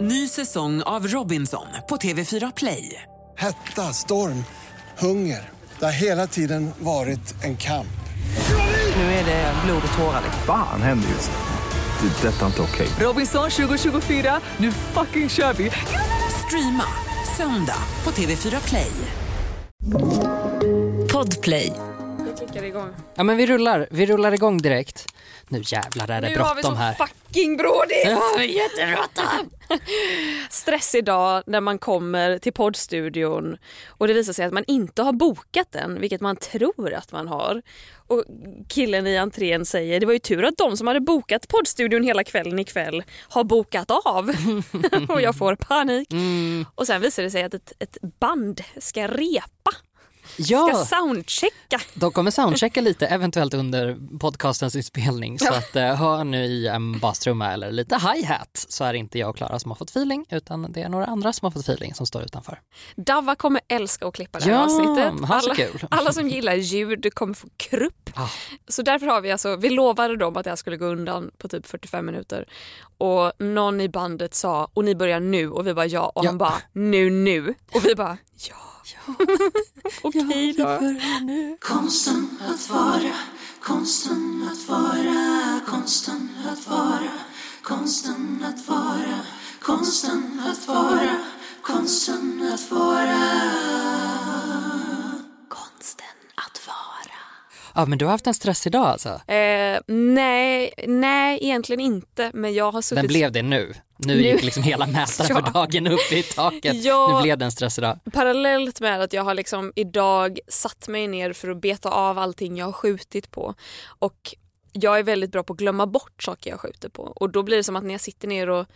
Ny säsong av Robinson på TV4 Play. Hetta, storm, hunger. Det har hela tiden varit en kamp. Nu är det blod och tårar. Fan händer just nu. Det. är Detta är inte okej. Robinson 2024, nu fucking kör vi! Streama söndag på TV4 Play. Podplay. Klickar det igång. Ja men vi rullar, vi rullar igång direkt. Nu jävlar är det Nu har vi bråttom så här. fucking brådis! Ja, jättebråttom! Stressig dag när man kommer till poddstudion och det visar sig att man inte har bokat den, vilket man tror att man har. Och killen i entrén säger det var ju tur att de som hade bokat poddstudion hela kvällen ikväll har bokat av. och jag får panik. Mm. Och sen visar det sig att ett, ett band ska repa, ska Ja, soundchecka. de kommer soundchecka lite, eventuellt under podcastens inspelning. Så att eh, hör nu i en bastrumma eller lite hi-hat så är det inte jag och Klara som har fått feeling utan det är några andra som har fått feeling som står utanför. Davva kommer älska att klippa det här Ja, avsnittet. Alla, kul. alla som gillar ljud kommer få krupp. Ah. Så därför har vi alltså, vi lovade dem att det här skulle gå undan på typ 45 minuter. Och någon i bandet sa, och ni börjar nu och vi bara ja och Ja. han bara nu nu. Och vi bara ja. Okej då. Konsten att vara, konsten att vara, konsten att vara, konsten att vara, konsten att vara, konsten att vara. Konsten att vara. Ja men du har haft en stressig dag alltså. Eh, nej, nej egentligen inte men jag har suttit Den blev det nu. Nu Nu- gick liksom hela mätaren Ja. för dagen upp i taket. Ja. Nu blev det en stressig dag. Parallellt med att jag har liksom idag satt mig ner för att beta av allting jag har skjutit på. Och jag är väldigt bra på att glömma bort saker jag skjuter på. Och då blir det som att när jag sitter ner och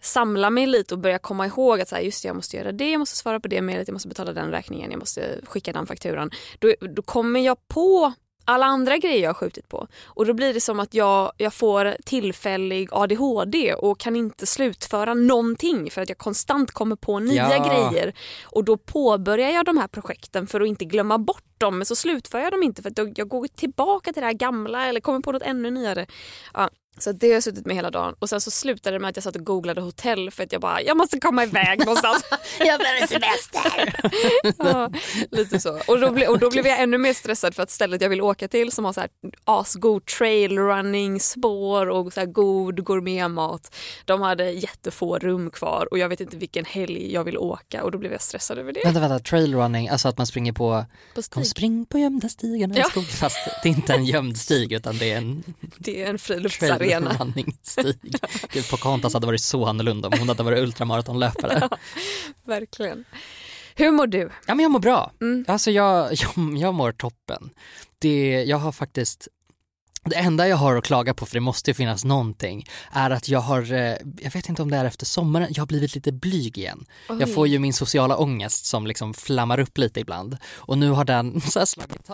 samlar mig lite och börjar komma ihåg att så här, just det, jag måste göra det, jag måste svara på det mejlet, jag måste betala den räkningen, jag måste skicka den fakturan. Då, då kommer jag på alla andra grejer jag har skjutit på. Och då blir det som att jag, jag får tillfällig ADHD och kan inte slutföra någonting för att jag konstant kommer på nya Ja. grejer. Och då påbörjar jag de här projekten för att inte glömma bort dem men så slutför jag dem inte för att jag- går tillbaka till det här gamla eller kommer på något ännu nyare. Ja, så det har jag suttit med hela dagen och sen så slutade det med att jag satt och googlade hotell för att jag bara, jag måste komma iväg någonstans. Jag behöver semester. ja, lite så. Och då, ble, och då blev jag ännu mer stressad för att stället jag vill åka till som har så här asgod trailrunning spår och så här god gourmetmat. De hade jättefå rum kvar och jag vet inte vilken helg jag vill åka och då blev jag stressad över det. Vänta, vänta, trailrunning, alltså att man springer på, På kom stig. spring på gömda stigarna i Ja. Fast det är inte en gömd stig utan det är en Det är en friluftsarena. Trailrunning-stig. Gud, Pocahontas hade varit så annorlunda om hon hade varit ultramaratonlöpare. Verkligen. Hur mår du? Ja men jag mår bra. Mm. Alltså jag, jag, jag mår toppen. Det, jag har faktiskt det enda jag har att klaga på, för det måste ju finnas någonting, är att jag har, eh, jag vet inte om det är efter sommaren, jag har blivit lite blyg igen. Jag Oj. får ju min sociala ångest som liksom flammar upp lite ibland och nu har den så här slagit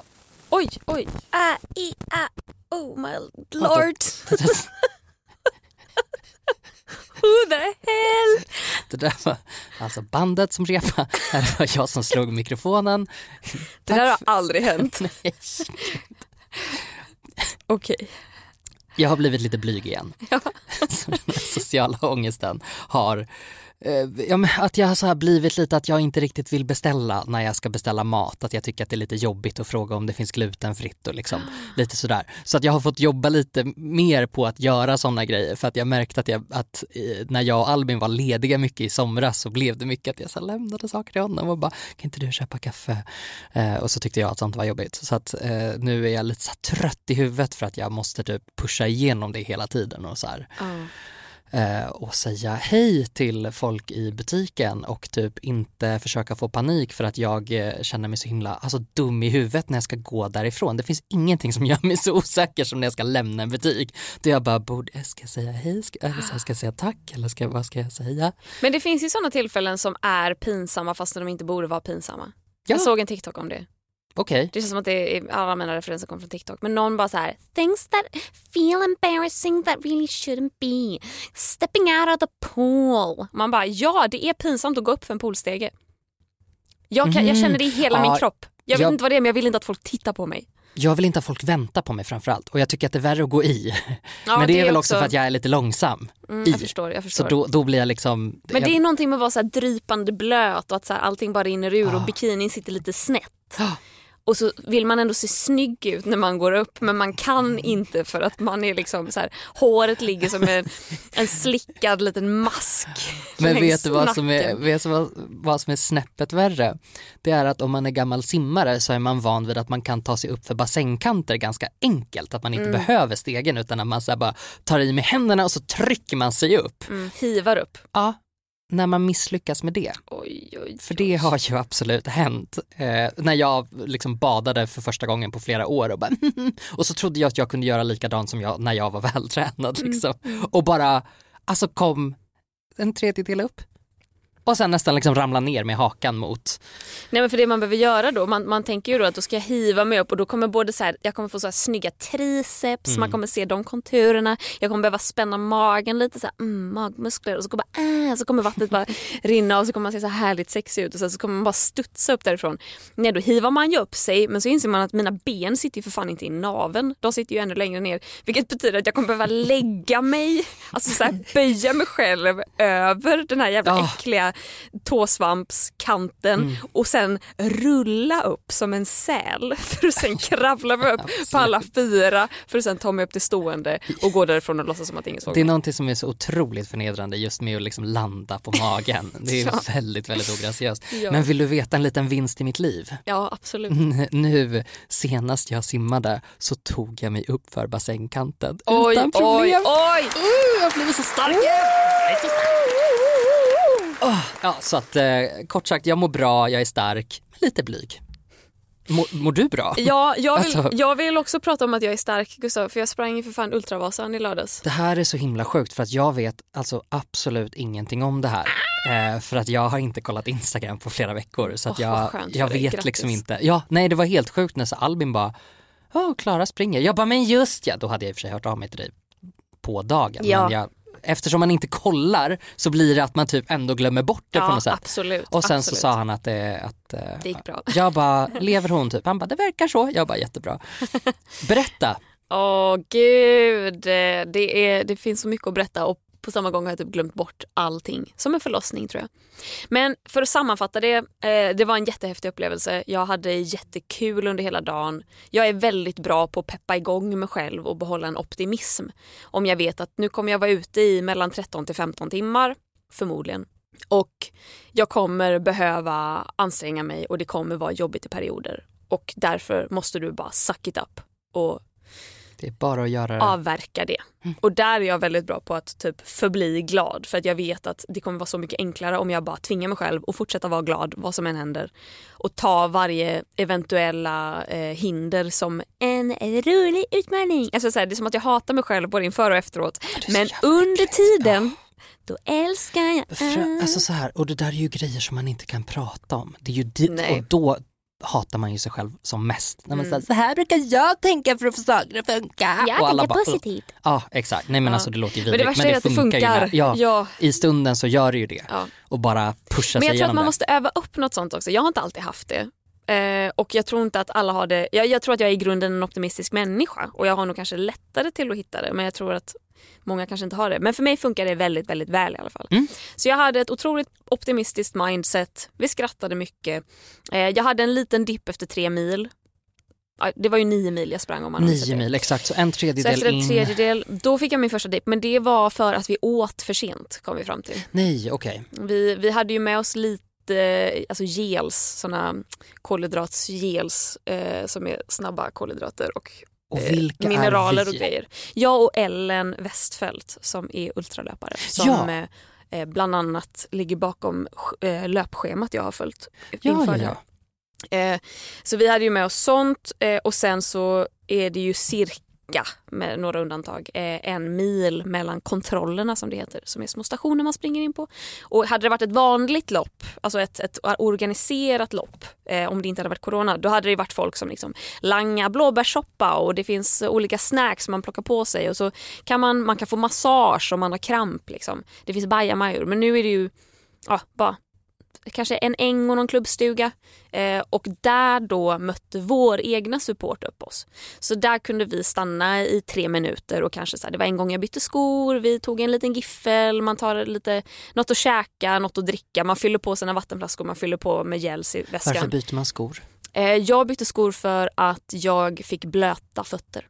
Oj, oj. Ah, i, ah, oh my lord. Who the hell? Det där var alltså bandet som repa, det var jag som slog mikrofonen. Det där har aldrig hänt. Nej. Okej. Jag har blivit lite blyg igen. Så den sociala ångesten har, ja, men att jag har så här blivit lite att jag inte riktigt vill beställa när jag ska beställa mat. Att jag tycker att det är lite jobbigt att fråga om det finns glutenfritt och liksom lite sådär. Så att jag har fått jobba lite mer på att göra sådana grejer för att jag märkte att, jag, att eh, när jag och Albin var lediga mycket i somras så blev det mycket att jag så lämnade saker till honom och bara kan inte du köpa kaffe? Eh, och så tyckte jag att sånt var jobbigt. Så att eh, nu är jag lite så trött i huvudet för att jag måste typ pusha igenom det hela tiden och så här Ja. Eh, och säga hej till folk i butiken och typ inte försöka få panik för att jag eh, känner mig så himla alltså, dum i huvudet när jag ska gå därifrån. Det finns ingenting som gör mig så osäker som när jag ska lämna en butik. Då jag bara, borde, ska jag säga hej? Ska, eller ska jag säga tack? Eller ska, vad ska jag säga? Men det finns ju sådana tillfällen som är pinsamma fast de inte borde vara pinsamma. Ja. Jag såg en TikTok om det. Okej. Det känns som att det är, alla mina referenser kommer från TikTok. Men någon bara så här, things that feel embarrassing that really shouldn't be. Stepping out of the pool. Man bara, ja det är pinsamt att gå upp för en poolstege. Jag, kan, jag Mhm. känner det i hela Ja, min kropp. Jag vet jag- inte vad det är men jag vill inte att folk tittar på mig. jag vill inte att folk väntar på mig framförallt och jag tycker att det är värre att gå i. Ja, Men det, är väl också också för att jag är lite långsam Mm, jag förstår, jag förstår. Så då, då blir jag liksom... Men det jag, är någonting med att vara så här drypande blöt och att så här, allting bara rinner ur och Ah. bikinin sitter lite snett. Ah. Och så vill man ändå se snygg ut när man går upp men man kan inte för att man är liksom så här, håret ligger som en, en slickad liten mask Men vet du vad som, är, vet vad, vad som är snäppet värre? Det är att om man är gammal simmare så är man van vid att man kan ta sig upp för bassängkanter ganska enkelt. Att man inte Mm. behöver stegen utan att man så bara tar i med händerna och så trycker man sig upp. Mm, hivar upp. Ja, när man misslyckas med det. Oj, oj, För det har ju absolut hänt. Eh, när jag liksom badade för första gången på flera år och bara och så trodde jag att jag kunde göra likadant som jag när jag var vältränad liksom. Och bara, alltså kom en tredjedel upp. Och sen nästan liksom ramla ner med hakan mot. Nej men för det man behöver göra då, man, man tänker ju då att då ska jag hiva mig upp och då kommer både så här, jag kommer få så här snygga triceps, Mm. man kommer se de konturerna, jag kommer behöva spänna magen lite så här, mm, magmuskler och så kommer, äh, så kommer vattnet bara rinna och så kommer man se så här härligt sexig ut och sen så kommer man bara studsa upp därifrån. Nej då hivar man ju upp sig men så inser man att mina ben sitter ju för fan inte i naven, de sitter ju ännu längre ner vilket betyder att jag kommer behöva lägga mig, alltså så här, böja mig själv över den här jävla Ah. äckliga tåsvampskanten Mm. och sen rulla upp som en säl för att sen kravla mig upp på alla fyra för att sen ta mig upp till stående och gå därifrån och låtsas som att ingen såg Det är någonting som är så otroligt förnedrande just med att liksom landa på magen. Det är Ja. väldigt, väldigt ograciöst. Ja. Men vill du veta en liten vinst i mitt liv? Ja absolut. Nu senast jag simmade så tog jag mig upp för bassängkanten Oj, utan oj, problem. oj! Uh, jag har blivit så stark igen. Jag är så stark. Åh, ja, så att eh, kort sagt, jag mår bra, jag är stark, men lite blyg. Mår, mår du bra? Ja, jag vill, Alltså- jag vill också prata om att jag är stark Gustav för jag sprang ju för fan Ultravasan i lördags. Det här är så himla sjukt för att jag vet alltså absolut ingenting om det här. Eh, för att jag har inte kollat Instagram på flera veckor så att vad jag, jag vet Grattis. liksom inte. Ja, nej det var helt sjukt när så Albin bara, åh Klara springer. Jag bara, men just ja, då hade jag i och för sig hört av mig till dig på dagen. Ja. Men jag, eftersom man inte kollar så blir det att man typ ändå glömmer bort det på Ja något sätt. absolut. Och sen absolut. så sa han att det, att, eh, Det gick bra. jag bara, lever hon typ? Han bara, det verkar så. Jag bara, jättebra. Berätta. Åh gud, det, det, är, det finns så mycket att berätta och på samma gång har jag typ glömt bort allting. Som en förlossning tror jag. Men för att sammanfatta det, eh, det var en jättehäftig upplevelse. Jag hade jättekul under hela dagen. Jag är väldigt bra på att peppa igång mig själv och behålla en optimism. Om jag vet att nu kommer jag vara ute i mellan 13 till 15 timmar, förmodligen. Och jag kommer behöva anstränga mig och det kommer vara jobbigt i perioder. Och därför måste du bara suck it up och det är bara att göra det. avverka det. Och där är jag väldigt bra på att typ förbli glad för att jag vet att det kommer vara så mycket enklare om jag bara tvingar mig själv att fortsätta vara glad vad som än händer. Och ta varje eventuella eh, hinder som en rolig utmaning. Alltså så här, det är som att jag hatar mig själv både inför och efteråt. Men under tiden, då älskar jag alltså så här, och det där är ju grejer som man inte kan prata om. Det är ju dit. Mm. och då hatar man ju sig själv som mest. När man säger så här brukar jag tänka för att få saker att funka. Jag och alla tänker bara, positivt. Ja exakt, nej men Ja. alltså det låter ju Men vidrigt. det värsta är att det ju funkar. när- ja, Ja. I stunden så gör det ju det. Och bara pusha Men sig jag tror igenom att man det. måste öva upp något sånt också. Jag har inte alltid haft det. Eh, och jag tror inte att alla har det. Jag, jag tror att jag är i grunden en optimistisk människa och jag har nog kanske lättare till att hitta det men jag tror att många kanske inte har det. Men för mig funkar det väldigt, väldigt väl i alla fall. Mm. Så jag hade ett otroligt optimistiskt mindset. Vi skrattade mycket. Eh, jag hade en liten dipp efter tre mil. Det var ju nio mil jag sprang om man Nio mil, exakt. Så en Så tredjedel efter en in. tredjedel, då fick jag min första dipp. Men det var för att vi åt för sent kom vi fram till. Nej, okej. Vi, vi hade ju med oss lite alltså gels, såna kolhydratsgels eh, som är snabba kolhydrater och, Och eh, mineraler och grejer. Jag och Ellen Westfält som är ultralöpare som Ja. eh, eh, bland annat ligger bakom eh, löpschemat jag har följt inför ja, ja. Eh, så vi hade ju med oss sånt eh, och sen så är det ju cirka med några undantag eh, en mil mellan kontrollerna som det heter som är små stationer man springer in på. Och hade det varit ett vanligt lopp, alltså ett, ett organiserat lopp eh, om det inte hade varit corona då hade det varit folk som liksom langar blåbärssoppa och det finns olika snacks man plockar på sig och så kan man, man kan få massage om man har kramp liksom. Det finns bajamajor men nu är det ju ja, bara kanske en äng och någon klubbstuga. Eh, och där då mötte vår egna support upp oss. Så där kunde vi stanna i tre minuter och kanske så här, det var en gång jag bytte skor, vi tog en liten giffel, man tar lite, något att käka, något att dricka, man fyller på sina vattenflaskor, man fyller på med gels i väskan. Varför byter man skor? Eh, jag bytte skor för att jag fick blöta fötter.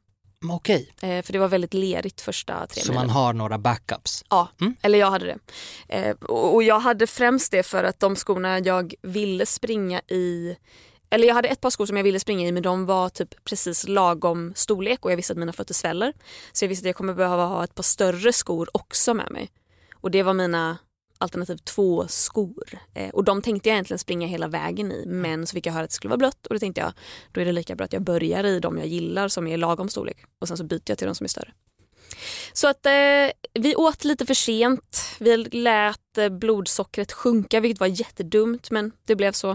Okej, Eh, för det var väldigt lerigt första tre så man har några backups. Ja, Mm. eller jag hade det. Eh, och och jag hade främst det för att de skorna jag ville springa i eller jag hade ett par skor som jag ville springa i men de var typ precis lagom storlek och jag visste att mina fötter sväller. Så jag visste att jag kommer behöva ha ett par större skor också med mig. Och det var mina alternativ två skor. Eh, och de tänkte jag egentligen springa hela vägen i men så fick jag höra att det skulle vara blött och då tänkte jag då är det lika bra att jag börjar i de jag gillar som är lagom storlek och sen så byter jag till de som är större. Så att eh, vi åt lite för sent. Vi lät eh, blodsockret sjunka vilket var jättedumt men det blev så.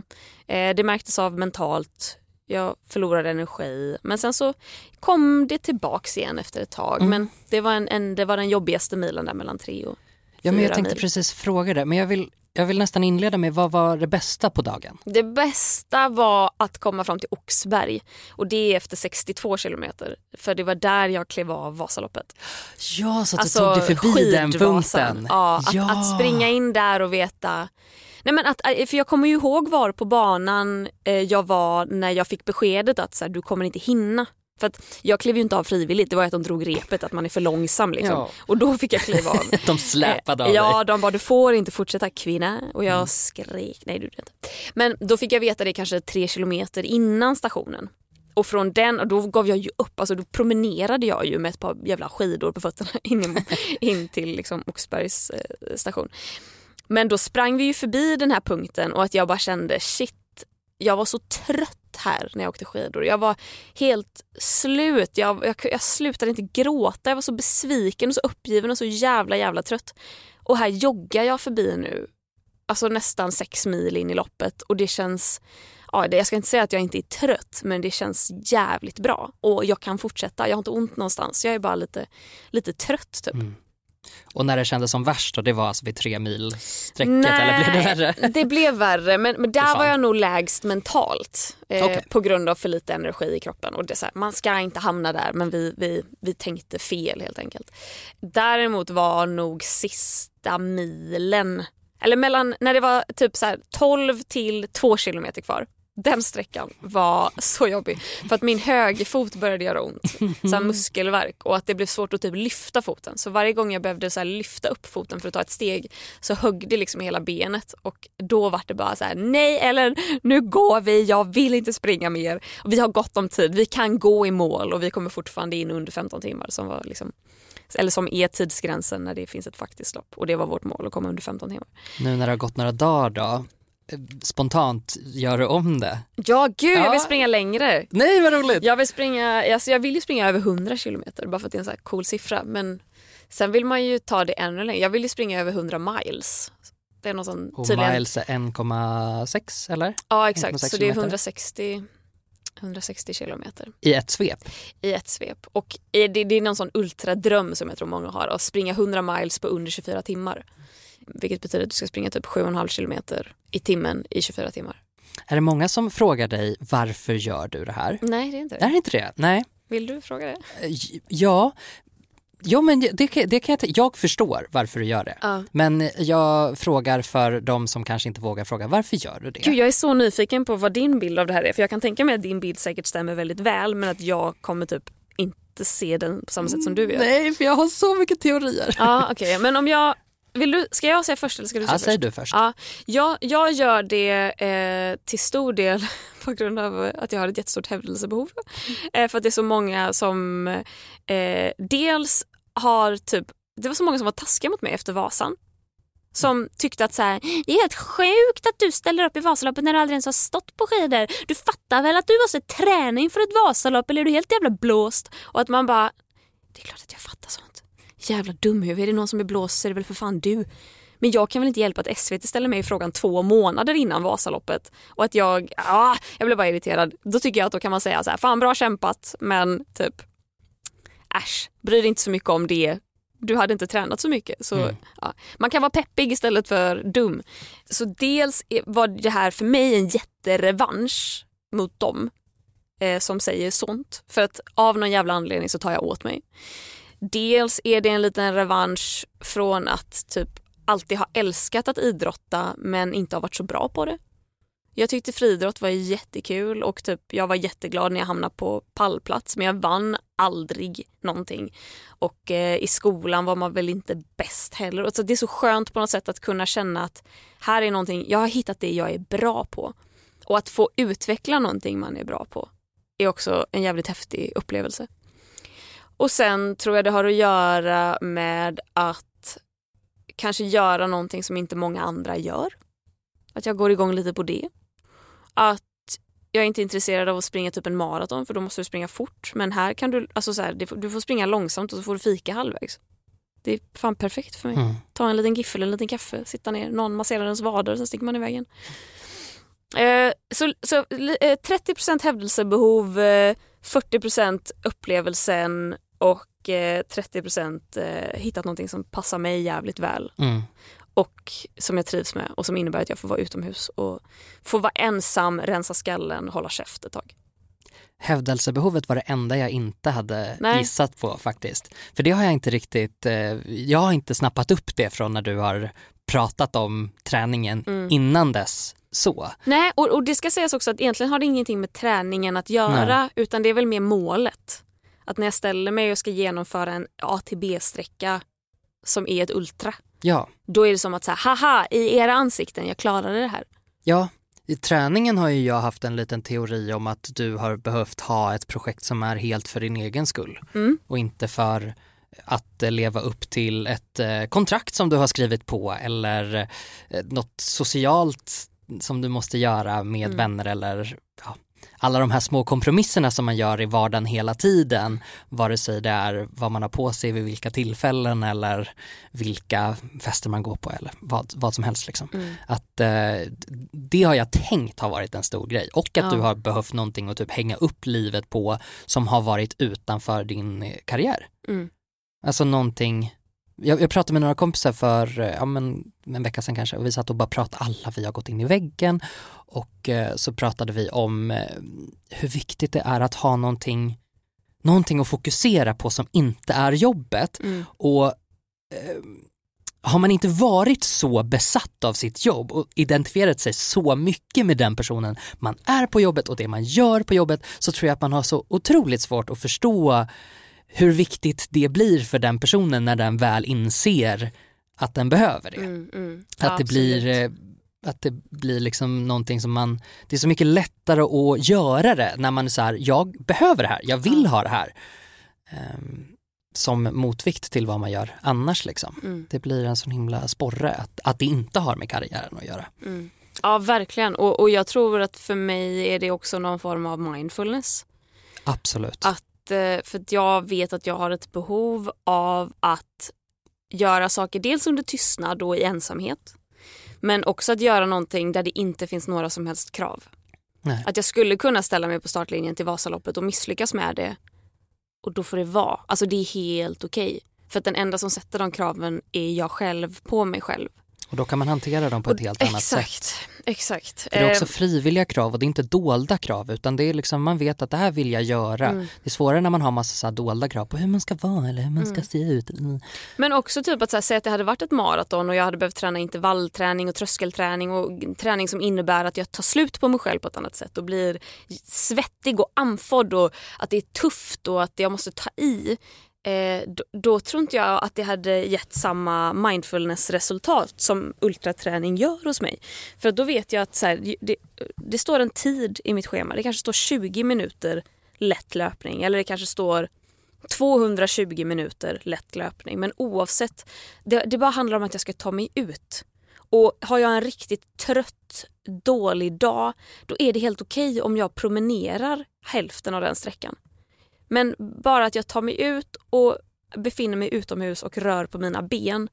Eh, det märktes av mentalt. Jag förlorade energi men sen så kom det tillbaks igen efter ett tag. Mm. Men det var, en, en, det var den jobbigaste milen där mellan tre och Ja, men jag tänkte mil. precis fråga det, men jag vill, jag vill nästan inleda med vad var det bästa på dagen? Det bästa var att komma fram till Oxberg och det är efter 62 kilometer. För det var där jag klev av Vasaloppet. Ja, så att Alltså du tog dig förbi den punkten. Ja, att, att springa in där och veta Nej, men att, för jag kommer ju ihåg var på banan eh, jag var när jag fick beskedet att så här, du kommer inte hinna. För att jag klev ju inte av frivilligt, det var att de drog repet att man är för långsam. Liksom. Ja. Och då fick jag kliva av. De släpade av Eh, Ja, dig. de bara du får inte fortsätta kvinna. Och jag Mm. skrek, nej du inte. Men då fick jag veta det kanske tre kilometer innan stationen. Och från den, och då gav jag ju upp, alltså då promenerade jag ju med ett par jävla skidor på fötterna in, in till liksom Oxbergs eh, station. Men då sprang vi ju förbi den här punkten och att jag bara kände shit, jag var så trött här när jag åkte skidor. Jag var helt slut, jag, jag, jag slutade inte gråta, jag var så besviken och så uppgiven och så jävla jävla trött. Och här joggar jag förbi nu, alltså nästan sex mil in i loppet och det känns, ja, det, jag ska inte säga att jag inte är trött men det känns jävligt bra. Och jag kan fortsätta, jag har inte ont någonstans, jag är bara lite, lite trött typ. Mm. Och när det kändes som värst då, det var alltså vid tre mil sträcket eller blev det värre? det blev värre men, men där var jag nog lägst mentalt. Eh, Okej. På grund av för lite energi i kroppen. Och det här, man ska inte hamna där men vi, vi, vi tänkte fel helt enkelt. Däremot var nog sista milen, eller mellan när det var typ så här 12 till 2 kilometer kvar. Den sträckan var så jobbig för att min högerfot började göra ont. Så här muskelvärk och att det blev svårt att typ lyfta foten. Så varje gång jag behövde så här lyfta upp foten för att ta ett steg så högg det liksom i hela benet och då var det bara så här: nej Ellen, nu går vi, jag vill inte springa mer. Och vi har gott om tid, vi kan gå i mål och vi kommer fortfarande in under 15 timmar som var liksom eller som är tidsgränsen när det finns ett faktiskt lopp och det var vårt mål att komma under 15 timmar. Nu när det har gått några dagar då, spontant, gör du om det? Ja gud jag Ja. vill springa längre. Nej vad roligt! Jag vill springa, alltså jag vill ju springa över 100 kilometer bara för att det är en så cool siffra men sen vill man ju ta det ännu längre. Jag vill ju springa över 100 miles. Det är något som Och tydligen... miles är 1,6 eller? Ja exakt, 1,6 så det är kilometer. 160, 160 kilometer I ett svep? i ett svep. Och det, det är någon sån ultradröm som jag tror många har, att springa 100 miles på under 24 timmar. Vilket betyder att du ska springa typ 7,5 kilometer i timmen i 24 timmar. Är det många som frågar dig varför gör du det här? Nej det är inte det. Är det inte det? Nej. Vill du fråga det? Eh, Ja, ja men det, det kan jag, jag förstår varför du gör det. Ja. Men jag frågar för de som kanske inte vågar fråga, varför gör du det? Gud, jag är så nyfiken på vad din bild av det här är. För jag kan tänka mig att din bild säkert stämmer väldigt väl men att jag kommer typ inte se den på samma sätt som du gör. Nej, för jag har så mycket teorier. Ja, okej. Men om jag... Vill du, ska jag säga först eller ska du säga Ja, först? säg du först. Ja, jag, jag gör det eh, till stor del på grund av att jag har ett jättestort hävdelsebehov. Eh, för att det är så många som eh, dels har typ, det var så många som var taskiga mot mig efter Vasan. Som tyckte att så här, det är helt sjukt att du ställer upp i Vasaloppet när du aldrig ens har stått på skidor. Du fattar väl att du måste träna inför ett Vasalopp eller är du helt jävla blåst? Och att man bara, det är klart att jag fattar sånt. Jävla dumhuvud, är det någon som är blåst så är det väl för fan du. Men jag kan väl inte hjälpa att SVT ställer mig frågan två månader innan Vasaloppet och att jag, ah, jag blev bara irriterad. Då tycker jag att då kan man säga så här, fan bra kämpat men typ äsch, bry dig inte så mycket om det. Du hade inte tränat så mycket. Så, Mm. ja. Man kan vara peppig istället för dum. Så dels var det här för mig en jätterevansch mot dem eh, som säger sånt. För att av någon jävla anledning så tar jag åt mig. Dels är det en liten revansch från att typ alltid ha älskat att idrotta men inte har varit så bra på det. Jag tyckte friidrott var jättekul och typ jag var jätteglad när jag hamnade på pallplats men jag vann aldrig någonting. Och eh, i skolan var man väl inte bäst heller. Och så det är så skönt på något sätt att kunna känna att här är någonting, jag har hittat det jag är bra på. Och att få utveckla någonting man är bra på är också en jävligt häftig upplevelse. Och sen tror jag det har att göra med att kanske göra någonting som inte många andra gör. Att jag går igång lite på det. Att jag är inte intresserad av att springa typ en maraton för då måste du springa fort. Men här kan du, alltså så här, du får springa långsamt och så får du fika halvvägs. Det är fan perfekt för mig. Mm. Ta en liten giffel, en liten kaffe, sitta ner, någon masserar ens vader sen sticker man i vägen. Eh, så så eh, 30% hävdelsebehov, eh, 40% upplevelsen och eh, 30% eh, hittat någonting som passar mig jävligt väl Mm. och som jag trivs med och som innebär att jag får vara utomhus och få vara ensam, rensa skallen, hålla käft ett tag. Hävdelsebehovet var det enda jag inte hade Nej. gissat på faktiskt. För det har jag inte riktigt, eh, jag har inte snappat upp det från när du har pratat om träningen Mm. innan dess så. Nej, och, och det ska sägas också att egentligen har det ingenting med träningen att göra utan det är väl mer målet. Att när jag ställer mig och ska genomföra en A till B-sträcka som är ett ultra, Ja, då är det som att säga haha, i era ansikten, jag klarade det här. ja. I träningen har ju jag haft en liten teori om att du har behövt ha ett projekt som är helt för din egen skull Mm. och inte för att eh, leva upp till ett eh, kontrakt som du har skrivit på eller eh, något socialt som du måste göra med Mm. vänner eller ja, alla de här små kompromisserna som man gör i vardagen hela tiden, vare sig det är vad man har på sig vid vilka tillfällen eller vilka fester man går på eller vad, vad som helst. Liksom. Mm. Att eh, det har jag tänkt har varit en stor grej och att Ja. du har behövt någonting att typ hänga upp livet på som har varit utanför din eh, karriär. Mm. Alltså någonting, jag, jag pratade med några kompisar för eh, ja, men, en vecka sedan kanske och vi satt och bara pratade, alla vi har gått in i väggen och eh, så pratade vi om eh, hur viktigt det är att ha någonting, någonting att fokusera på som inte är jobbet Mm. och eh, har man inte varit så besatt av sitt jobb och identifierat sig så mycket med den personen man är på jobbet och det man gör på jobbet så tror jag att man har så otroligt svårt att förstå hur viktigt det blir för den personen när den väl inser att den behöver det. Mm, mm. Att det Absolut. blir eh, att det blir liksom någonting som man, det är så mycket lättare att göra det när man är så här, jag behöver det här, jag vill ha det här. Ehm, som motvikt till vad man gör annars liksom. Mm. Det blir en sån himla sporre att, att det inte har med karriären att göra. Mm. Ja, verkligen. Och, och jag tror att för mig är det också någon form av mindfulness. Absolut. Att, för att jag vet att jag har ett behov av att göra saker dels under tystnad och i ensamhet. Men också att göra någonting där det inte finns några som helst krav. Nej. Att jag skulle kunna ställa mig på startlinjen till Vasaloppet och misslyckas med det. Och då får det vara. Alltså det är helt okej. För att den enda som sätter de kraven är jag själv på mig själv. Och då kan man hantera dem på ett Och- helt annat exakt, sätt. Exakt. För det är också Eh, frivilliga krav och det är inte dolda krav utan det är liksom man vet att det här vill jag göra. Mm. Det är svårare när man har massa så dolda krav på hur man ska vara eller hur man ska Mm. se ut. Mm. Men också typ att här, säga att det hade varit ett maraton och jag hade behövt träna intervallträning och tröskelträning och träning som innebär att jag tar slut på mig själv på ett annat sätt och blir svettig och andfådd och att det är tufft och att jag måste ta i. Eh, då, då tror inte jag att det hade gett samma mindfulness-resultat som ultraträning gör hos mig. För då vet jag att så här, det, det står en tid i mitt schema. Det kanske står 20 minuter lätt löpning eller det kanske står 220 minuter lätt löpning. Men oavsett, det, det bara handlar om att jag ska ta mig ut. Och har jag en riktigt trött, dålig dag, då är det helt okej om jag promenerar hälften av den sträckan. Men bara att jag tar mig ut och befinner mig utomhus och rör på mina ben,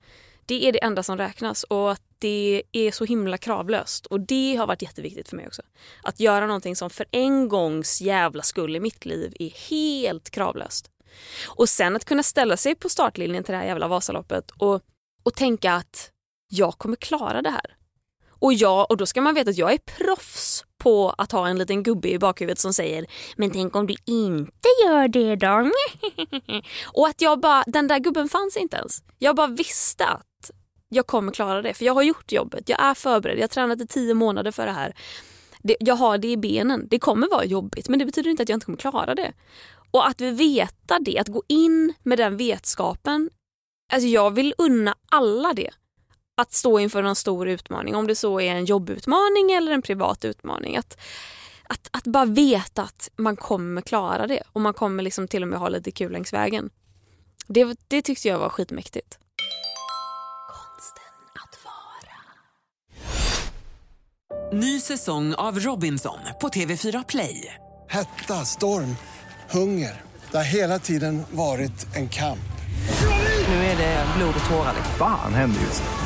det är det enda som räknas och att det är så himla kravlöst. Och det har varit jätteviktigt för mig också. Att göra någonting som för en gångs jävla skull i mitt liv är helt kravlöst. Och sen att kunna ställa sig på startlinjen till det här jävla Vasaloppet och, och tänka att jag kommer klara det här. Och, jag, och då ska man veta att jag är proffs på att ha en liten gubbe i bakhuvudet som säger “men tänk om du inte gör det då?” Och att jag bara, den där gubben fanns inte ens. Jag bara visste att jag kommer klara det för jag har gjort jobbet, jag är förberedd, jag har tränat i tio månader för det här. Det, jag har det i benen. Det kommer vara jobbigt men det betyder inte att jag inte kommer klara det. Och att vi veta det, att gå in med den vetskapen. Alltså jag vill unna alla det. Att stå inför en stor utmaning, om det så är en jobbutmaning eller en privat utmaning. Att, att, att bara veta att man kommer klara det och man kommer liksom till och med ha lite kul längs vägen. Det, det tyckte jag var skitmäktigt. Ny säsong av Robinson på TV4 Play. Hetta, storm, hunger. Det har hela tiden varit en kamp. Nu är det blod och tårar. Fan händer just nu.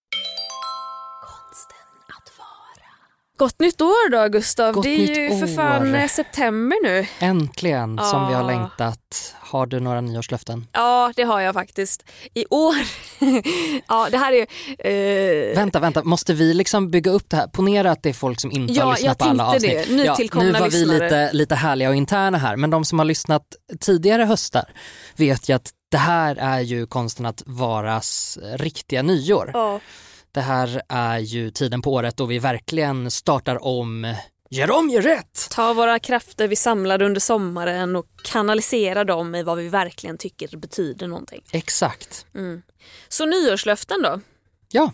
Gott nytt år då Gustav. Gott det är ju för fan eh, september nu. Äntligen som vi har Ja. längtat. Har du några nyårslöften? Ja det har jag faktiskt. I år. ja det här är eh, Vänta, vänta, måste vi liksom bygga upp det här? Ponera att det är folk som inte Ja, har lyssnat på alla avsnitt. det. Nytillkomna nu var vi lite, lite härliga och interna här, men de som har lyssnat tidigare höstar vet ju att det här är ju konsten att varas riktiga nyår. Ja. Det här är ju tiden på året då vi verkligen startar om, gör om, gör rätt! Ta våra krafter vi samlade under sommaren och kanalisera dem i vad vi verkligen tycker betyder någonting. Exakt. Så nyårslöften då? Ja,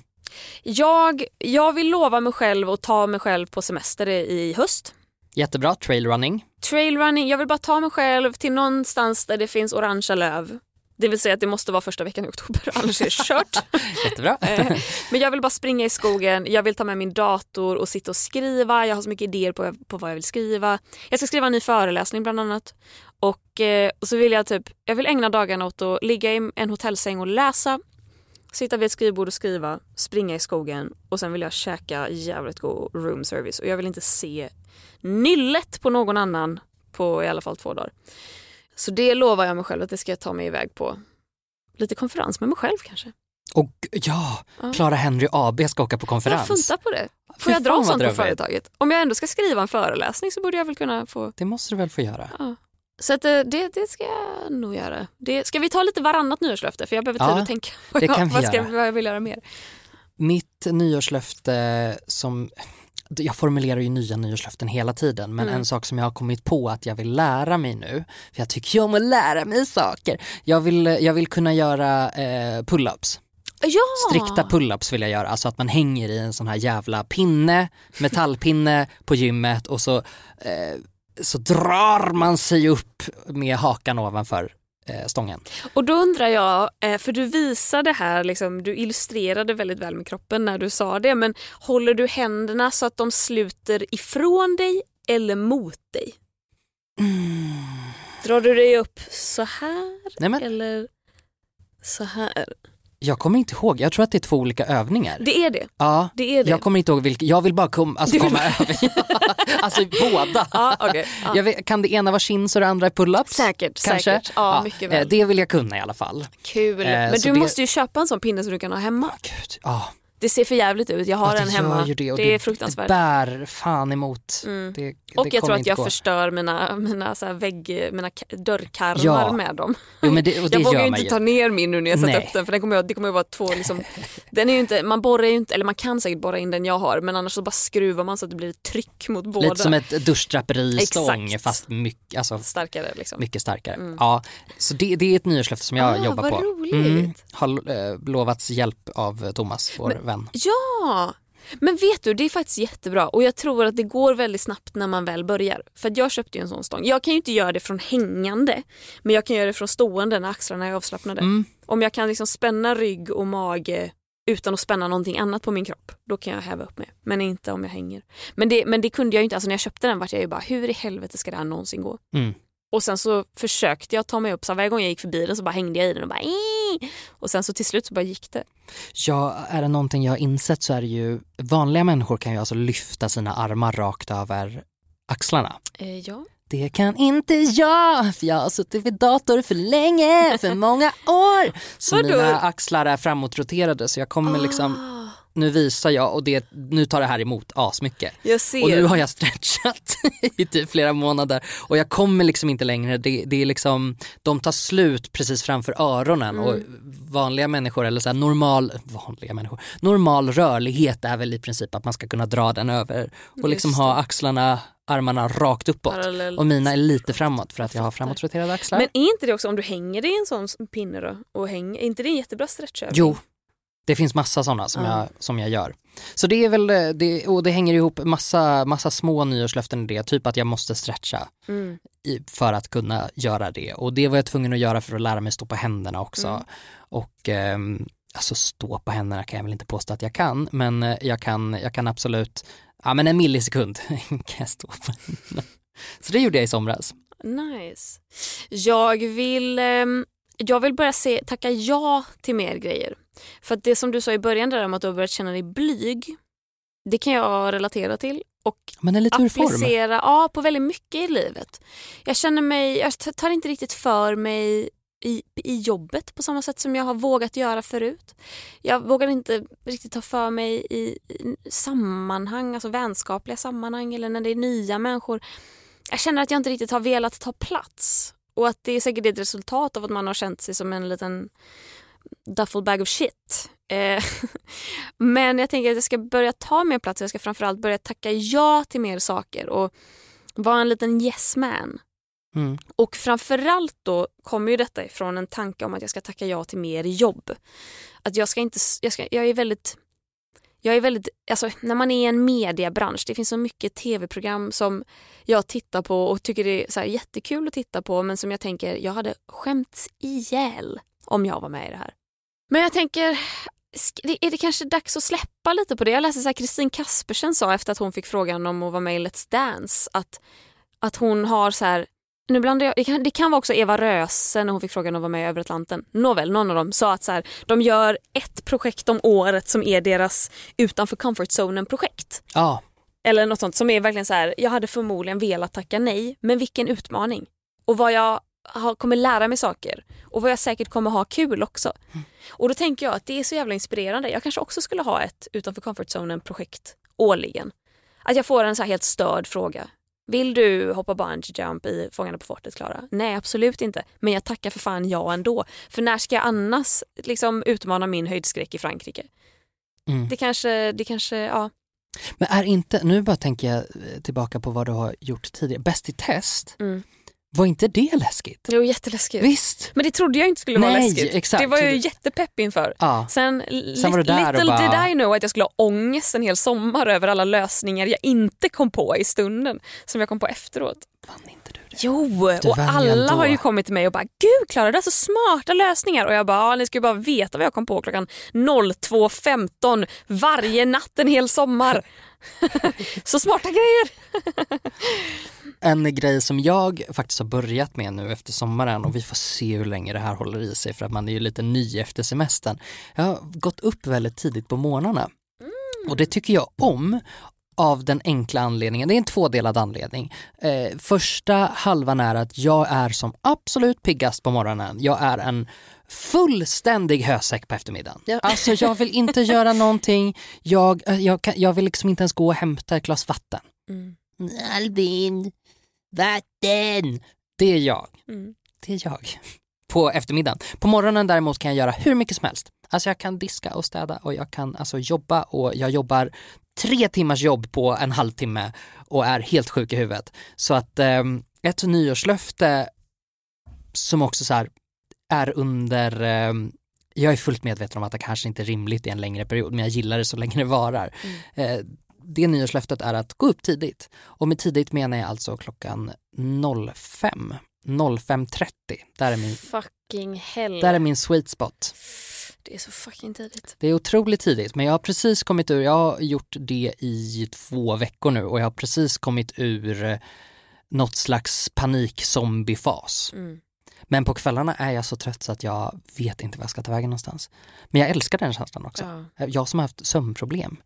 Jag, jag vill lova mig själv att ta mig själv på semester i höst. jättebra. Trailrunning. Trailrunning, jag vill bara ta mig själv till någonstans där det finns orangea löv. Det vill säga att det måste vara första veckan i oktober, annars är det kört. Jättebra. Eh, Men jag vill bara springa i skogen, jag vill ta med min dator och sitta och skriva. Jag har så mycket idéer på, på vad jag vill skriva. Jag ska skriva en ny föreläsning bland annat. Och, eh, och så vill jag typ, jag vill ägna dagarna åt att ligga i en hotellsäng och läsa. Sitta vid ett skrivbord och skriva, springa i skogen och sen vill jag käka jävligt god room service. Och jag vill inte se nyllet på någon annan på i alla fall två dagar. Så det lovar jag mig själv att det ska jag ta mig iväg på. Lite konferens med mig själv kanske. Och ja, Clara Henry AB ska åka på Jag konferens. funtar på det. Fy Får jag fan dra sånt på företaget? Om jag ändå ska skriva en föreläsning så borde jag väl kunna få... Det måste du väl få göra? Så att, eh, det, det ska jag nog göra. Det, ska vi ta lite varannat nyårslöfte? För jag behöver tid Ja, att tänka det jag, kan vi vad, ska, göra. vad jag vill göra mer. Mitt nyårslöfte som, jag formulerar ju nya nyårslöften hela tiden men Mm. en sak som jag har kommit på att jag vill lära mig nu, för jag tycker ju om att lära mig saker. Jag vill, jag vill kunna göra eh, pull-ups. Ja! Strikta pull-ups vill jag göra, alltså att man hänger i en sån här jävla pinne, metallpinne på gymmet och så, eh, så drar man sig upp med hakan ovanför eh, stången. Och då undrar jag, eh, för du visade här, liksom, du illustrerade väldigt väl med kroppen när du sa det, men håller du händerna så att de sluter ifrån dig eller mot dig? Drar du dig upp så här Nej, men- eller så här? Jag kommer inte ihåg, jag tror att det är två olika övningar. Det är det. Ja, Det är det. jag kommer inte ihåg vilken, jag vill bara kom, alltså komma över. alltså båda. Ja, okej. Ja. Vet, kan det ena vara chins och det andra är pull-ups? Säkert, Kanske? säkert. Ja, mycket väl. eh, Det vill jag kunna i alla fall. Kul. Eh, Men så du det- måste ju köpa en sån pinne som du kan ha hemma. Gud, ja. Det ser för jävligt ut. Jag har ja, en det hemma. det, och det är fruktansvärt. Mm. Det bär fan emot. Det, det och jag tror att jag gå. förstör mina, mina, så vägg, mina ka- dörrkarmar Ja. med dem. Jo, men det, och det jag vågar ju inte ju. ta ner min nu när jag Nej. upp den för den kommer jag, det kommer ju vara två liksom, den är ju inte, man borrar ju inte, eller man kan säkert borra in den jag har men annars så bara skruvar man så att det blir tryck mot båda. Lite som ett duschdraperistång fast mycket, alltså, Starkare liksom. mycket starkare. Ja, så det, det är ett nyårslöfte som jag Ah, jobbar vad på. roligt. har eh, lovats hjälp av Thomas, vår vän. Ja, Men vet du, det är faktiskt jättebra och jag tror att det går väldigt snabbt när man väl börjar. För jag köpte ju en sån stång. Jag kan ju inte göra det från hängande men jag kan göra det från stående när axlarna är avslappnade. Mm. Om jag kan liksom spänna rygg och mage utan att spänna någonting annat på min kropp, då kan jag häva upp mig. Men inte om jag hänger. Men det, men det kunde jag ju inte, alltså när jag köpte den var jag ju bara, hur i helvete ska det här någonsin gå? Mm. Och sen så försökte jag ta mig upp, så varje gång jag gick förbi den så bara hängde jag i den och bara Ii! Och sen så till slut så bara gick det. Ja, är det någonting jag har insett så är det ju, vanliga människor kan ju alltså lyfta sina armar rakt över axlarna. Eh, ja. Det kan inte jag, för jag har suttit vid dator för länge, för många år. Så Vadå? mina axlar är framåtroterade så jag kommer liksom, Ah, nu visar jag och det, nu tar det här emot asmycket. jag ser. Och nu har jag stretchat i typ flera månader och jag kommer liksom inte längre. Det, det är liksom, de tar slut precis framför öronen och vanliga människor eller så här normal, vanliga människor, normal rörlighet är väl i princip att man ska kunna dra den över och liksom ha axlarna, armarna rakt uppåt. Parallellt. Och mina är lite framåt för att jag har framåtroterade axlar. Men är inte det också om du hänger dig i en sån pinne då? Och hänger, är inte det en jättebra stretchövning? Jo, det finns massa sådana som, Ja. jag, som jag gör. Så det är väl, eh, det, och det hänger ihop massa, massa små nyårslöften i det, typ att jag måste stretcha Mm. i, för att kunna göra det. Och det var jag tvungen att göra för att lära mig stå på händerna också. Mm. Och ehm, alltså stå på händerna kan jag väl inte påstå att jag kan, men eh, jag kan, jag kan absolut, ja men en millisekund kan jag stå på händerna. Så det gjorde jag i somras. Nice. Jag vill, ehm, jag vill börja se, tacka ja till mer grejer. För det som du sa i början där om att du har börjat känna dig blyg, det kan jag relatera till. Och Men är lite applicera ja, på väldigt mycket i livet. Jag känner mig, jag tar inte riktigt för mig i, i jobbet på samma sätt som jag har vågat göra förut. Jag vågar inte riktigt ta för mig i, i sammanhang, alltså vänskapliga sammanhang eller när det är nya människor. Jag känner att jag inte riktigt har velat ta plats och att det är säkert ett resultat av att man har känt sig som en liten duffel bag of shit. Eh, Men jag tänker att jag ska börja ta mer plats. Jag ska framförallt börja tacka ja till mer saker och vara en liten yes man. Mm. Och framförallt då kommer ju detta ifrån en tanke om att jag ska tacka ja till mer jobb. Att jag ska inte, jag, ska, jag är väldigt, jag är väldigt, alltså när man är i en mediebransch, det finns så mycket tv-program som jag tittar på och tycker det är så jättekul att titta på men som jag tänker, jag hade skämts ihjäl om jag var med i det här. Men jag tänker, är det kanske dags att släppa lite på det? Jag läste så här, Kristin Kaspersen sa efter att hon fick frågan om att vara med i Let's Dance att, att hon har så här nu blandar jag, det, kan, det kan vara också Eva Röse när hon fick frågan om att vara med i Över Atlanten. Nåväl, någon av dem sa att så här, de gör ett projekt om året som är deras utanför comfort zonen projekt. Ja, Eller något sånt som är verkligen så här, jag hade förmodligen velat tacka nej, men vilken utmaning. Och vad jag har, kommer lära mig saker och vad jag säkert kommer ha kul också. Och då tänker jag att det är så jävla inspirerande. Jag kanske också skulle ha ett utanför comfort zonen projekt årligen. Att jag får en så här helt störd fråga. Vill du hoppa bungee jump i Fångarna på fortet Klara? Nej absolut inte. Men jag tackar för fan ja ändå. För när ska jag annars liksom utmana min höjdskräck i Frankrike? mm. Det kanske, det kanske, ja. Men är inte, nu bara tänker jag tillbaka på vad du har gjort tidigare, Bäst i test, Mm. Var inte det läskigt? Var jätteläskigt. Visst? Men det trodde jag inte skulle vara Nej, läskigt. exakt. Det var jag ju jättepepp inför. Ja. Sen, Sen var du där och little bara- did I know att jag skulle ha ångest en hel sommar över alla lösningar jag inte kom på i stunden som jag kom på efteråt. Vann inte du det? Jo, Du och alla har ju kommit till mig och bara “Gud Klara, det är så smarta lösningar” och jag bara “Ni ska ju bara veta vad jag kom på klockan 02.15 varje natt en hel sommar”. så smarta grejer! En grej som jag faktiskt har börjat med nu efter sommaren och vi får se hur länge det här håller i sig för att man är ju lite ny efter semestern. Jag har gått upp väldigt tidigt på morgnarna och det tycker jag om av den enkla anledningen, det är en tvådelad anledning. Eh, första halvan är att jag är som absolut piggast på morgonen. Jag är en fullständig hösäck på eftermiddagen. Ja. Alltså jag vill inte göra någonting, jag, eh, jag, kan, jag vill liksom inte ens gå och hämta ett glas vatten. Mm. Albin, vatten. Det är jag. Mm. Det är jag. På eftermiddagen. På morgonen däremot kan jag göra hur mycket som helst. Alltså jag kan diska och städa och jag kan alltså jobba och jag jobbar tre timmars jobb på en halvtimme och är helt sjuk i huvudet. Så att ehm, ett nyårslöfte som också så är under ehm, jag är fullt medveten om att det kanske inte är rimligt i en längre period men jag gillar det så länge det varar. Eh, det nyårslöftet är att gå upp tidigt och med tidigt menar jag alltså klockan 05. 05.30, där är min, Fucking hell. där är min sweet spot. Det är så fucking tidigt. Det är otroligt tidigt men jag har precis kommit ur, jag har gjort det i två veckor nu och jag har precis kommit ur eh, något slags panik-zombiefas. Mm. Men på kvällarna är jag så trött så att jag vet inte vad jag ska ta vägen någonstans. Men jag älskar den känslan också. Ja. Jag som har haft sömnproblem.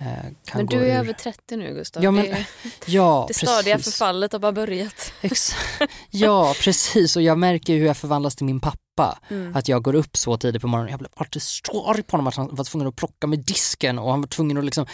Eh, Men du är över 30 nu Gustav. Ja, men, det, ja, det stadiga precis. förfallet har bara börjat. Ja, precis. Och jag märker hur jag förvandlas till min pappa. Mm. Att jag går upp så tidigt på morgonen. Jag blev alltid så arg på honom att han var tvungen att plocka med disken och han var tvungen att liksom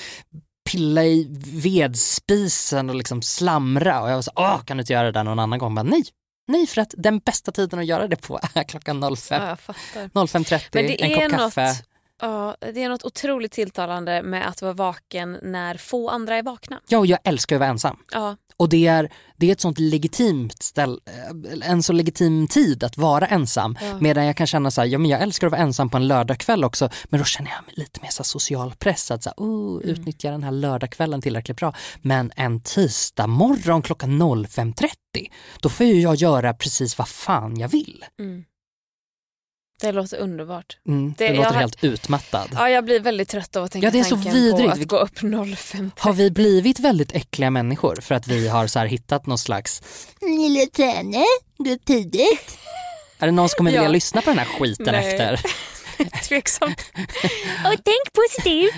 pilla i vedspisen och liksom slamra. Och jag var så åh, kan du inte göra det där någon annan gång? Men nej, nej för att den bästa tiden att göra det på är klockan 05. Ja, jag fattar. 05.30, Men det en kopp kaffe. Ja, det är något otroligt tilltalande med att vara vaken när få andra är vakna. Ja, och jag älskar att vara ensam. Ja, Och det är, det är ett sånt legitimt ställ, eh, en så legitim tid att vara ensam. Ja. Medan jag kan känna så här, ja men jag älskar att vara ensam på en lördagkväll också. Men då känner jag mig lite mer så social press att så här, oh, Mm. utnyttja den här lördagskvällen tillräckligt bra. Men en tisdag morgon klockan 05.30, då får ju jag göra precis vad fan jag vill. mm. Det låter underbart. Mm, Det- jag låter har- helt utmattad. Ja, jag blir väldigt trött av att tänka Ja, det är så tanken vidrigt. på att gå upp 05. Har vi blivit väldigt äckliga människor för att vi har så här hittat någon slags, Lille Tönne, gå upp tidigt. är det någon som kommer vilja Ja. lyssna på den här skiten Nej. efter? Tveksamt. Och tänk positivt.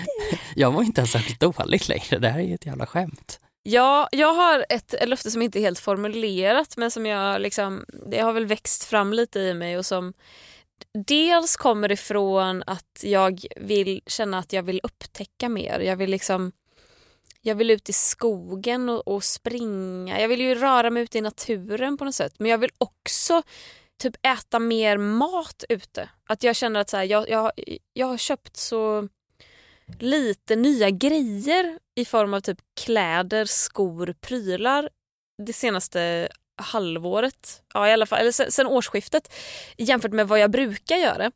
Jag var inte ens särskilt dålig längre, det här är ju ett jävla skämt. Ja, jag har ett löfte som inte är helt formulerat men som jag liksom, det har väl växt fram lite i mig och som dels kommer ifrån att jag vill känna att jag vill upptäcka mer. Jag vill liksom jag vill ut i skogen och, och springa. Jag vill ju röra mig ute i naturen på något sätt. Men jag vill också typ äta mer mat ute. Att jag känner att så här, jag, jag, jag har köpt så lite nya grejer i form av typ kläder, skor, prylar det senaste halvåret, ja i alla fall, eller sen, sen årsskiftet jämfört med vad jag brukar göra.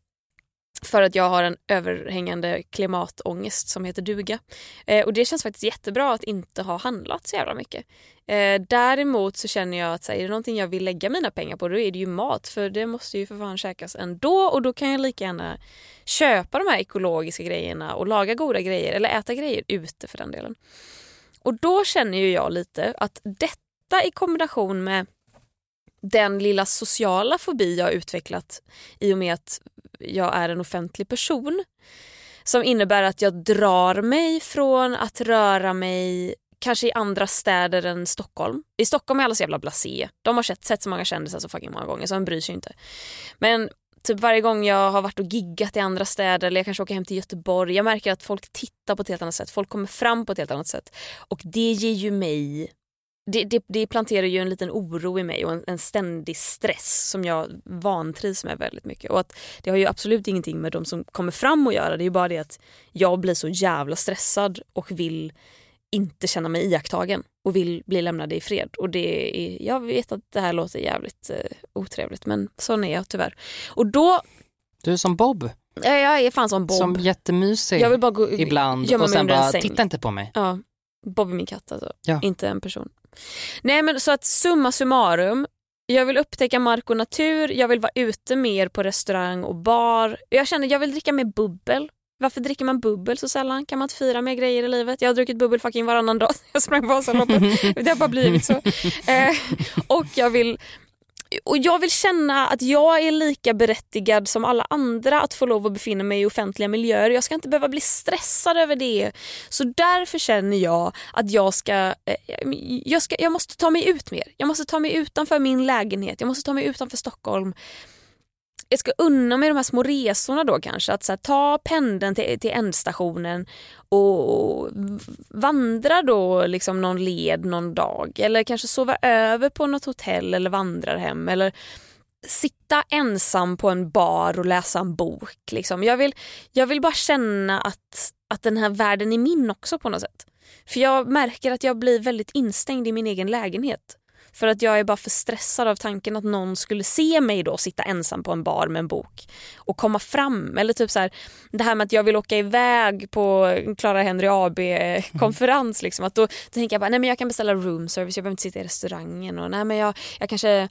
För att jag har en överhängande klimatångest som heter duga. Eh, och det känns faktiskt jättebra att inte ha handlat så jävla mycket. Eh, däremot så känner jag att så här, är det någonting jag vill lägga mina pengar på då är det ju mat för det måste ju för fan käkas ändå och då kan jag lika gärna köpa de här ekologiska grejerna och laga goda grejer eller äta grejer ute för den delen. Och då känner ju jag lite att detta i kombination med den lilla sociala fobi jag har utvecklat i och med att jag är en offentlig person som innebär att jag drar mig från att röra mig kanske i andra städer än Stockholm. I Stockholm är alla så jävla blasé. De har sett, sett så många kändisar så fucking många gånger så de bryr sig inte. Men typ varje gång jag har varit och giggat i andra städer eller jag kanske åker hem till Göteborg. Jag märker att folk tittar på ett helt annat sätt. Folk kommer fram på ett helt annat sätt. Och det ger ju mig det, det, det planterar ju en liten oro i mig och en, en ständig stress som jag vantrivs med väldigt mycket. Och att det har ju absolut ingenting med de som kommer fram att göra. Det är ju bara det att jag blir så jävla stressad och vill inte känna mig iakttagen och vill bli lämnad i fred. Och det är, jag vet att det här låter jävligt eh, otrevligt men sån är jag tyvärr. Och då, Du är som Bob, ja, jag är fan som Bob. som jättemysig jag vill bara gå, ibland och sen bara, titta inte på mig. Ja, Bob är min katt alltså. Ja. Inte en person. Nej men så att summa summarum. Jag vill upptäcka mark och natur, jag vill vara ute mer på restaurang och bar. Jag känner jag vill dricka mer bubbel. Varför dricker man bubbel så sällan? Kan man inte fira mer grejer i livet? Jag har druckit bubbel fucking varannan dag. Jag sprang Vasaloppet. Det har bara blivit så. Eh, och jag vill och jag vill känna att jag är lika berättigad som alla andra att få lov att befinna mig i offentliga miljöer. Jag ska inte behöva bli stressad över det. Så därför känner jag att jag ska, eh, jag ska... Jag måste ta mig ut mer. Jag måste ta mig utanför min lägenhet. Jag måste ta mig utanför Stockholm. Jag ska unna mig de här små resorna då kanske. Att så här, ta pendeln till, till ändstationen och vandra då liksom någon led någon dag. Eller kanske sova över på något hotell eller vandrarhem. Eller sitta ensam på en bar och läsa en bok. Liksom. Jag, vill, jag vill bara känna att, att den här världen är min också på något sätt. För jag märker att jag blir väldigt instängd i min egen lägenhet. För att jag är bara för stressad av tanken att någon skulle se mig då sitta ensam på en bar med en bok och komma fram. Eller typ så här, det här med att jag vill åka iväg på Clara Henry AB-konferens. Mm. Liksom, att då, då tänker jag bara, nej men jag kan beställa room service, jag behöver inte sitta i restaurangen. Och, nej men jag, jag, kanske,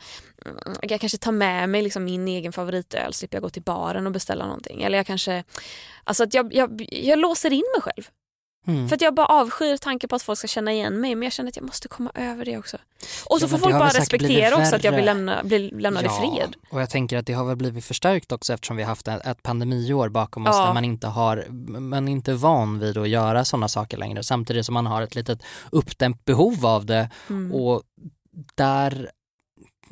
jag kanske tar med mig liksom min egen favoritöl, slipper jag gå till baren och beställa någonting. Eller jag kanske, alltså att jag, jag, jag låser in mig själv. Mm. För att jag bara avskyr tanken på att folk ska känna igen mig men jag känner att jag måste komma över det också. Och så ja, får folk bara respektera också att jag vill lämna, bli lämnad ja, i fred. Och jag tänker att det har väl blivit förstärkt också eftersom vi har haft ett pandemiår bakom oss ja. där man inte har, man är inte van vid att göra sådana saker längre samtidigt som man har ett litet uppdämt behov av det mm. och där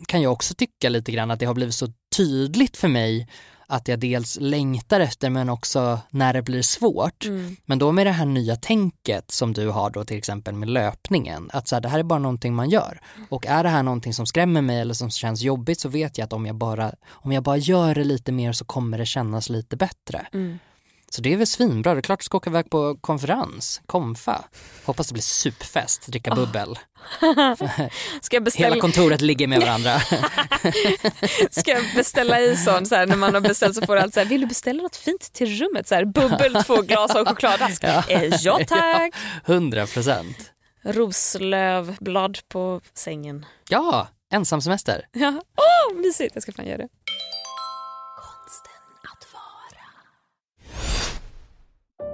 kan jag också tycka lite grann att det har blivit så tydligt för mig att jag dels längtar efter men också när det blir svårt. Mm. Men då med det här nya tänket som du har då till exempel med löpningen, att så här, det här är bara någonting man gör. Och är det här någonting som skrämmer mig eller som känns jobbigt så vet jag att om jag bara, om jag bara gör det lite mer så kommer det kännas lite bättre. Mm. Så det är väl svinbra, det är klart du ska åka iväg på konferens, konfa. Hoppas det blir superfest, dricka bubbel. ska jag beställa... Hela kontoret ligger med varandra. ska jag beställa i sån, så här, när man har beställt så får allt så här, vill du beställa något fint till rummet? Så här, bubbel, två glas och chokladask. Ja, eh, ja tack. Hundra procent. Roslövblad på sängen. Ja, ensamsemester. Ja, åh oh, mysigt, jag ska fan göra det.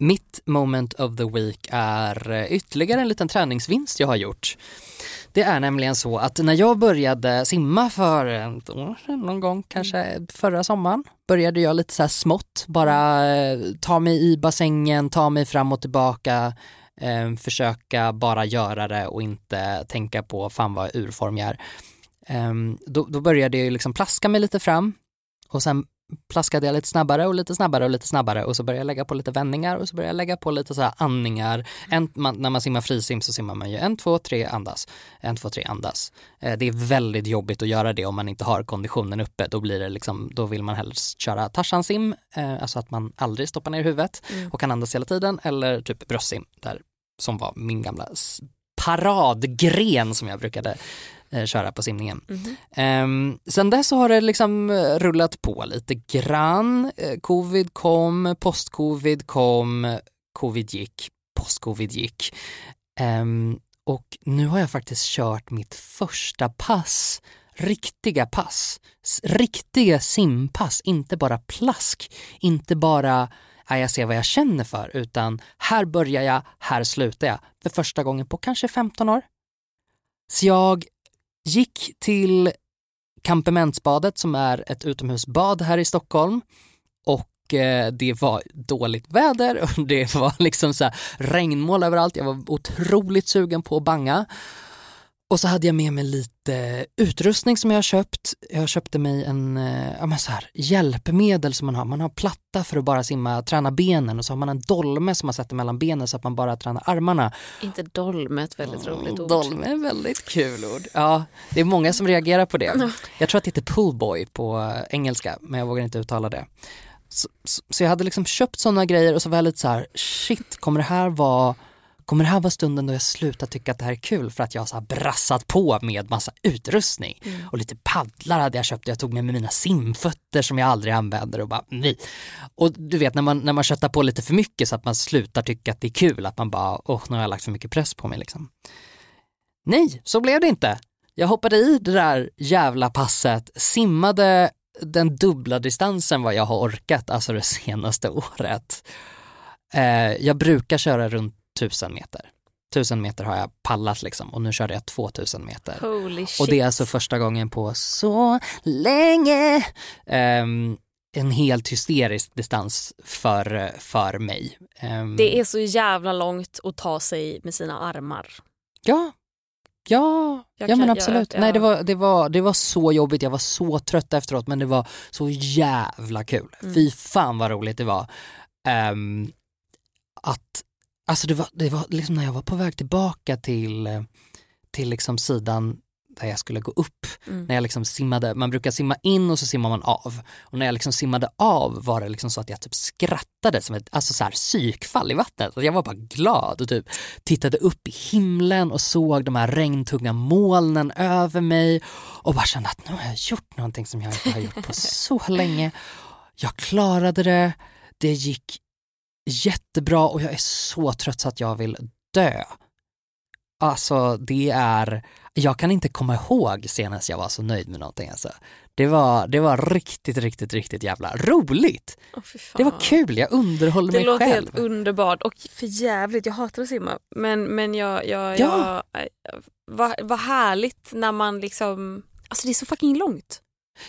Mitt moment of the week är eh, ytterligare en liten träningsvinst jag har gjort. Det är nämligen så att när jag började simma för ett år sedan, någon gång kanske förra sommaren, började jag lite så här smått, bara eh, ta mig i bassängen, ta mig fram och tillbaka, eh, försöka bara göra det och inte tänka på fan vad urform jag är. Eh, då, då började jag liksom plaska mig lite fram och sen plaskade jag lite snabbare och lite snabbare och lite snabbare och så började jag lägga på lite vändningar och så började jag lägga på lite så här andningar. En, man, när man simmar frisim så simmar man ju en, två, tre, andas. En, två, tre, andas. Eh, det är väldigt jobbigt att göra det om man inte har konditionen uppe. Då blir det liksom, då vill man helst köra Tarzan-sim, eh, alltså att man aldrig stoppar ner huvudet mm. och kan andas hela tiden eller typ bröstsim, där, som var min gamla paradgren som jag brukade köra på simningen. Mm. Eh, sen dess har det liksom eh, rullat på lite grann. Eh, covid kom, post-covid kom, covid gick, post-covid gick. Eh, och nu har jag faktiskt kört mitt första pass, riktiga pass, riktiga simpass, inte bara plask, inte bara jag ser vad jag känner för, utan här börjar jag, här slutar jag, för första gången på kanske 15 år. Så jag gick till Kampementsbadet som är ett utomhusbad här i Stockholm och eh, det var dåligt väder och det var liksom så regnmål överallt. Jag var otroligt sugen på att banga och så hade jag med mig lite utrustning som jag har köpt. Jag köpte mig en eh, ja, men så här, hjälpmedel som man har. Man har platta för att bara simma, träna benen och så har man en dolme som man sätter mellan benen så att man bara tränar armarna. Inte dolme, ett väldigt mm, roligt ord. Dolme är väldigt kul ord. Ja, det är många som reagerar på det. Jag tror att det heter poolboy på engelska, men jag vågar inte uttala det. Så, så, så jag hade liksom köpt sådana grejer och så var jag lite så här, shit, kommer det här vara kommer det här vara stunden då jag slutar tycka att det här är kul för att jag har så brassat på med massa utrustning mm. och lite paddlar hade jag köpt jag tog med mig mina simfötter som jag aldrig använder och bara nej. Och du vet när man, när man köttar på lite för mycket så att man slutar tycka att det är kul, att man bara åh nu har jag lagt för mycket press på mig liksom. Nej, så blev det inte. Jag hoppade i det där jävla passet, simmade den dubbla distansen vad jag har orkat alltså det senaste året. Eh, jag brukar köra runt 1000 meter. 1000 meter har jag pallat liksom och nu körde jag 2000 meter. Holy shit. Och det är alltså första gången på så länge. Ehm, en helt hysterisk distans för, för mig. Ehm, Det är så jävla långt att ta sig med sina armar. Ja, ja, Jag ja men absolut. jag- Nej, det, var, det, var, det var så jobbigt, jag var så trött efteråt men det var så jävla kul. Mm. Fy fan vad roligt det var. Ehm, att, alltså det var, det var liksom när jag var på väg tillbaka till, eh, till liksom sidan där jag skulle gå upp, Mm. när jag liksom simmade, man brukar simma in och så simmar man av. Och när jag liksom simmade av var det liksom så att jag typ skrattade som ett alltså så här, psykfall i vattnet. Jag var bara glad och typ tittade upp i himlen och såg de här regntunga molnen över mig och bara kände att nu har jag gjort någonting som jag inte har gjort på så länge. Jag klarade det, det gick jättebra och jag är så trött så att jag vill dö. Alltså det är, jag kan inte komma ihåg senast jag var så nöjd med någonting alltså. Det var, det var riktigt, riktigt, riktigt jävla roligt. Fan. Det var kul, jag underhåller Det mig låter själv. helt underbart och för jävligt. Jag hatar att simma. Men, men jag, jag, Ja. jag, vad, vad härligt när man liksom, alltså det är så fucking långt.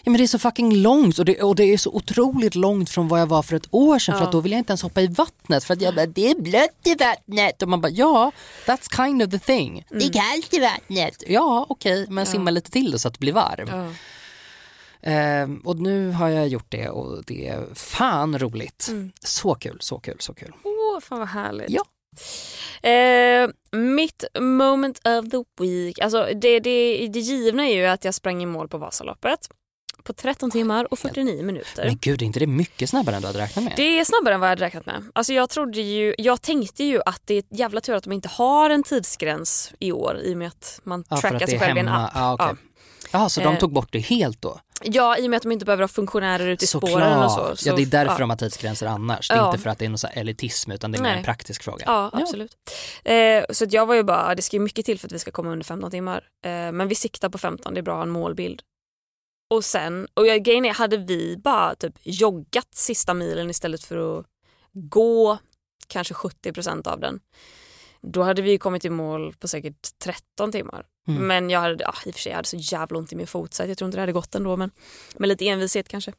Ja men det är så fucking långt och det, och det är så otroligt långt från vad jag var för ett år sedan för Ja. att då vill jag inte ens hoppa i vattnet för att jag bara, det är blött i vattnet och man bara ja, that's kind of the thing. Det är kallt i vattnet. Ja okej, men simma lite till då så att det blir varm. Ja. Ehm, och nu har jag gjort det och det är fan roligt. Mm. Så kul, så kul, så kul. Åh, fan vad härligt. Ja. Eh, mitt moment of the week, alltså det, det, det givna är ju att jag sprang i mål på Vasaloppet på 13 timmar och 49 minuter. Men gud, är inte det mycket snabbare än du hade räknat med? Det är snabbare än vad jag hade räknat med. Alltså jag, trodde ju, jag tänkte ju att det är jävla tur att de inte har en tidsgräns i år i och med att man ja, trackar sig själv i en app. Ja, okej. Ja. Jaha, så de Eh, tog bort det helt då? Ja, i och med att de inte behöver ha funktionärer ute i spåren och så. så ja, det är därför ja. de har tidsgränser annars. Det är Ja. inte för att det är någon så elitism utan det är mer en praktisk fråga. Ja, absolut. Eh, så jag var ju bara, det ska ju mycket till för att vi ska komma under 15 timmar. Eh, men vi siktar på 15, det är bra att ha en målbild. Och sen, och jag, grejen är, hade vi bara typ joggat sista milen istället för att gå kanske 70% av den. Då hade vi kommit i mål på säkert 13 timmar. Mm. Men jag hade, ja, i och för sig jag hade så jävla ont i min fot så jag tror inte det hade gått ändå men med lite envishet kanske.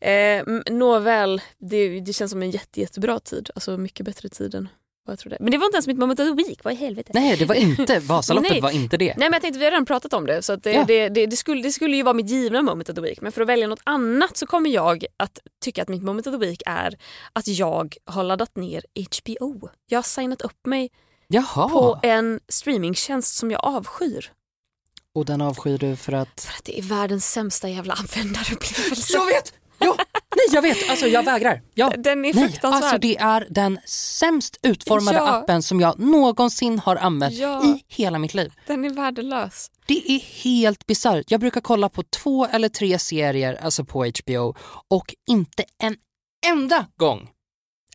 Eh, nåväl, det, det känns som en jätte, jättebra tid. Alltså mycket bättre tid än vad jag trodde. Men det var inte ens mitt moment of the week, vad i helvete. Nej, det var inte, Vasaloppet Nej. var inte det. Nej men jag tänkte vi har redan pratat om det så det, Ja. det, det, det, skulle, det skulle ju vara mitt givna moment of the week men för att välja något annat så kommer jag att tycka att mitt moment of the week är att jag har laddat ner HBO. Jag har signat upp mig Jaha, på en streamingtjänst som jag avskyr. och den avskyr du för att... För att det är världens sämsta jävla användarupplevelse. Jag vet! Ja, nej jag vet, alltså jag vägrar. Ja. Den är Nej, fruktansvärd. alltså det är den sämst utformade Ja. appen som jag någonsin har använt Ja. i hela mitt liv. Den är värdelös. Det är helt bisarrt. Jag brukar kolla på två eller tre serier alltså på HBO och inte en enda gång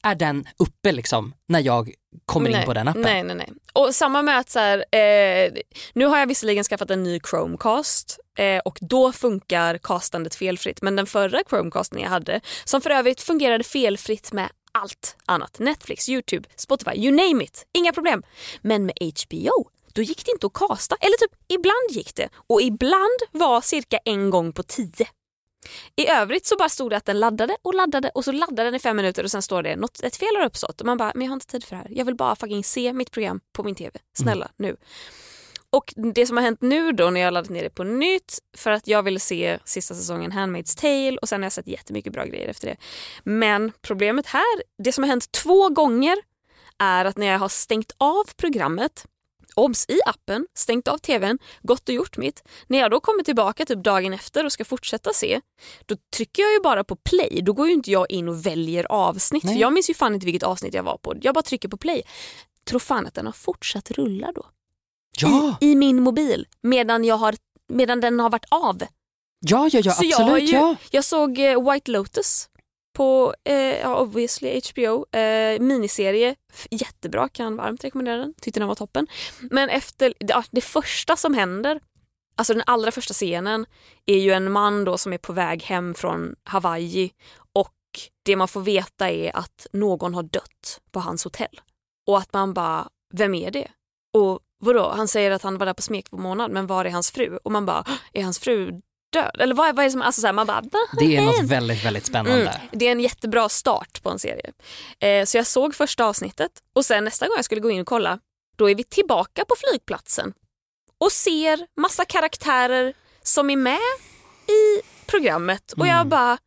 är den uppe liksom när jag kommer in nej, på den appen. Nej, nej, nej. Och samma med att så här, eh, nu har jag visserligen skaffat en ny Chromecast eh, och då funkar castandet felfritt. Men den förra Chromecasten jag hade, som för övrigt fungerade felfritt med allt annat. Netflix, Youtube, Spotify, you name it. Inga problem. Men med HBO, då gick det inte att casta. Eller typ ibland gick det. Och ibland var cirka en gång på tio. I övrigt så bara stod det att den laddade och laddade och så laddade den i fem minuter och sen står det något, ett fel har uppstått och man bara, men jag har inte tid för det här. Jag vill bara fucking se mitt program på min tv. Snälla nu. Och det som har hänt nu då när jag laddat ner det på nytt för att jag ville se sista säsongen Handmaid's Tale och sen har jag sett jättemycket bra grejer efter det. Men problemet här, det som har hänt två gånger är att när jag har stängt av programmet obs i appen, stängt av tvn, gått och gjort mitt. När jag då kommer tillbaka typ dagen efter och ska fortsätta se, då trycker jag ju bara på play. Då går ju inte jag in och väljer avsnitt. Nej. För jag minns ju fan inte vilket avsnitt jag var på. Jag bara trycker på play. Tror fan att den har fortsatt rulla då. Ja, I, I min mobil. Medan, jag har, medan den har varit av. ja, ja, ja Så jag, absolut. ju, Ja. jag såg eh, White Lotus på eh, obviously HBO. Eh, miniserie, jättebra, kan varmt rekommendera den. Tyckte den var toppen. Men efter ja, det första som händer Alltså den allra första scenen är ju en man då som är på väg hem från Hawaii och det man får veta är att någon har dött på hans hotell. Och att man bara, vem är det? Och vadå, han säger att han var där på smekmånad men var är hans fru? Och man bara, är hans fru död? Eller vad, vad är det som, alltså så här, man bara, Det är något väldigt, väldigt spännande. Mm, det är en jättebra start på en serie. Eh, så jag såg första avsnittet och sen nästa gång jag skulle gå in och kolla, då är vi tillbaka på flygplatsen och ser massa karaktärer som är med i programmet och jag bara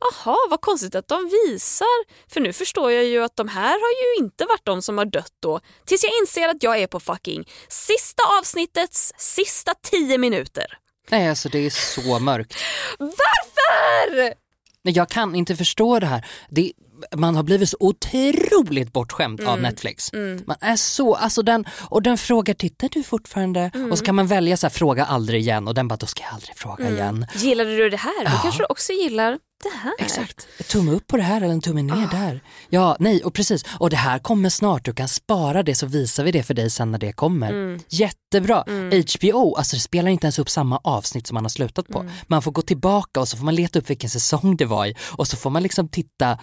Jaha, vad konstigt att de visar. För nu förstår jag ju att de här har ju inte varit de som har dött då. Tills jag inser att jag är på fucking sista avsnittets sista tio minuter. Nej, alltså det är så mörkt. Varför? Nej, jag kan inte förstå det här. Det, man har blivit så otroligt bortskämd av Mm. Netflix. Man är så, alltså den, och den frågar tittar du fortfarande? Och så kan man välja så här, fråga aldrig igen och den bara då ska jag aldrig fråga igen. Gillade du det här? Ja. kanske du också gillar det här. Exakt. Tumme upp på det här eller en tumme ner där. Ja, nej och precis. Och det här kommer snart, du kan spara det så visar vi det för dig sen när det kommer. Jättebra. HBO, alltså det spelar inte ens upp samma avsnitt som man har slutat på. Man får gå tillbaka och så får man leta upp vilken säsong det var i och så får man liksom titta,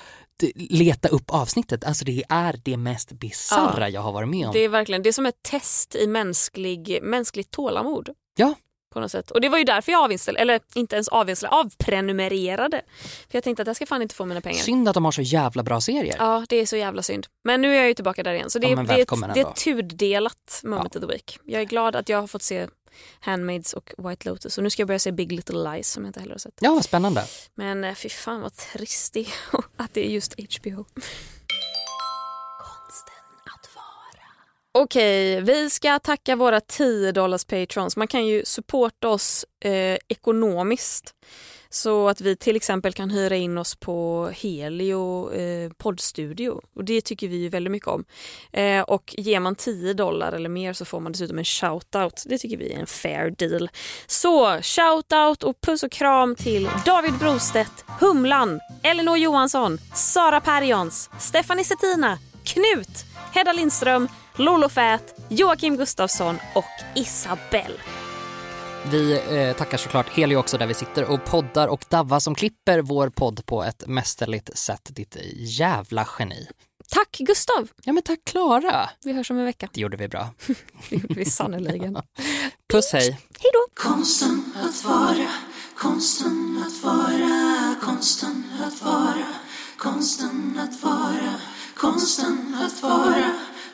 leta upp avsnittet. Alltså det är det mest bisarra jag har varit med om. Det är verkligen det är som ett test i mänsklig, mänskligt tålamod. Ja. På något sätt. Och det var ju därför jag avinställde, eller inte ens avinställde, avprenumererade. För jag tänkte att jag ska fan inte få mina pengar. Synd att de har så jävla bra serier. Ja, det är så jävla synd. Men nu är jag ju tillbaka där igen. Så det, Ja, det, är, det är tuddelat moment of the week. Jag är glad att jag har fått se Handmaids och White Lotus. Och nu ska jag börja se Big Little Lies som jag inte heller har sett. Ja, vad spännande. Men eh, fy fan vad trist det är att det är just HBO. Okej, vi ska tacka våra 10 dollars patrons. Man kan ju supporta oss eh, ekonomiskt så att vi till exempel kan hyra in oss på Helio eh, poddstudio. Och det tycker vi ju väldigt mycket om. Eh, och ger man 10 dollar eller mer så får man dessutom en shoutout. Det tycker vi är en fair deal. Så shoutout och puss och kram till David Brostedt, Humlan, Elinor Johansson, Sara Perjons, Stephanie Settina, Knut, Hedda Lindström, Lolo Fät, Joakim Gustafsson och Isabelle. Vi eh, tackar såklart Helio också där vi sitter och poddar och Davva som klipper vår podd på ett mästerligt sätt. Ditt jävla geni. Tack Gustav! Ja men tack Klara. Vi hörs om en vecka. Det gjorde vi bra. Det gjorde vi sannerligen. Puss hej. Hej då! Konsten att vara, konsten att vara, konsten att vara, konsten att vara, konsten att vara,